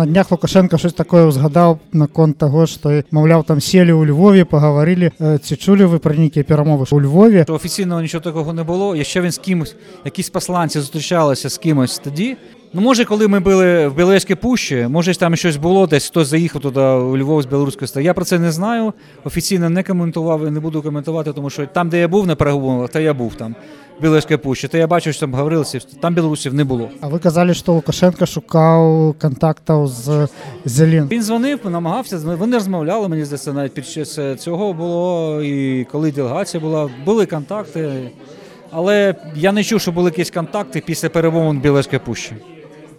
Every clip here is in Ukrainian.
На днях Лукашенко щось таке згадав на конт того, що, мовляв, там сіли у Львові, поговорили. Ці Чи чули ви про ніякі перемови у Львові? Офіційного нічого такого не було. Якщо він з кимось, якісь посланці зустрічалися з кимось тоді. Ну, може, коли ми були в Білоярській пущі, може там щось було, десь хтось заїхав туди у Львов з білоруської сторони. Я про це не знаю. Офіційно не коментував і не буду коментувати, тому що там, де я був на переговорах, то я був там. в Білоярській пущі, то я бачив, що там говорилося, там білорусів не було. А ви казали, що Лукашенко шукав контактів з Зелін. Він дзвонив, намагався, вони розмовляли, мені здається, навіть під час цього було, і коли делегація була, були контакти. Але я не чув, що були якісь контакти після перемовин Білоярської пущі.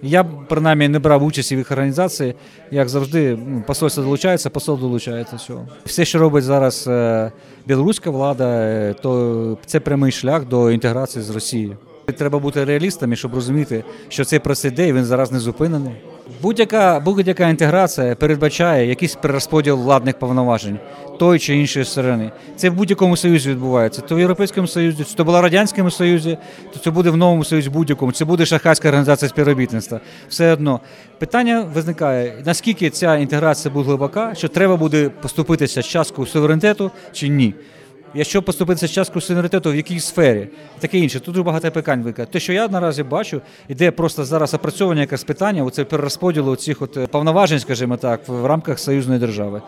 Я принаймні не брав участі в їх організації. Як завжди, посольство долучається, посол долучається. Все, Все, що робить зараз е, білоруська влада, е, то це прямий шлях до інтеграції з Росією. Треба бути реалістами, щоб розуміти, що цей процес і він зараз не зупинений. Будь-яка будь-яка інтеграція передбачає якийсь перерозподіл владних повноважень тої чи іншої сторони. Це в будь-якому союзі відбувається. То в Європейському Союзі, то була в Радянському Союзі, то це буде в новому союзі будь-якому. Це буде шахайська організація співробітництва. Все одно питання виникає: наскільки ця інтеграція буде глибока, що треба буде поступитися з часткою суверенітету чи ні. Якщо поступитися з часткою суверенітету, в якій сфері, таке інше. Тут дуже багато питань викликає. Те, що я наразі бачу, іде просто зараз опрацьовування якесь питання, оце перерозподілу цих от е, повноважень, скажімо так, в рамках союзної держави.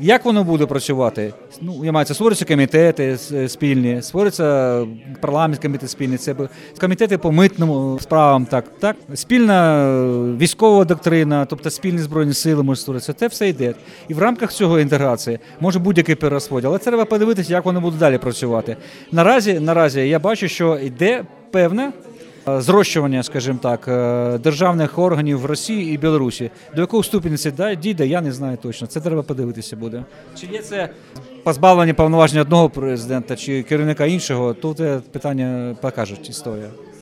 Як воно буде працювати? Ну, я маю це створюються комітети спільні, створюється парламент комітет спільний, це комітети по митним справам, так, так. Спільна е, військова доктрина, тобто спільні збройні сили можуть створитися. Це все йде. І в рамках цього інтеграції може будь-який перерозподіл. Але треба подивитися, як воно буде далі працювати. Наразі, наразі я бачу, що йде певне е, зрощування, скажімо так, е, державних органів в Росії і Білорусі. До якого ступені це дійде, я не знаю точно. Це треба подивитися буде. Чи є це позбавлення повноважень одного президента чи керівника іншого, тут е, питання покажуть історія.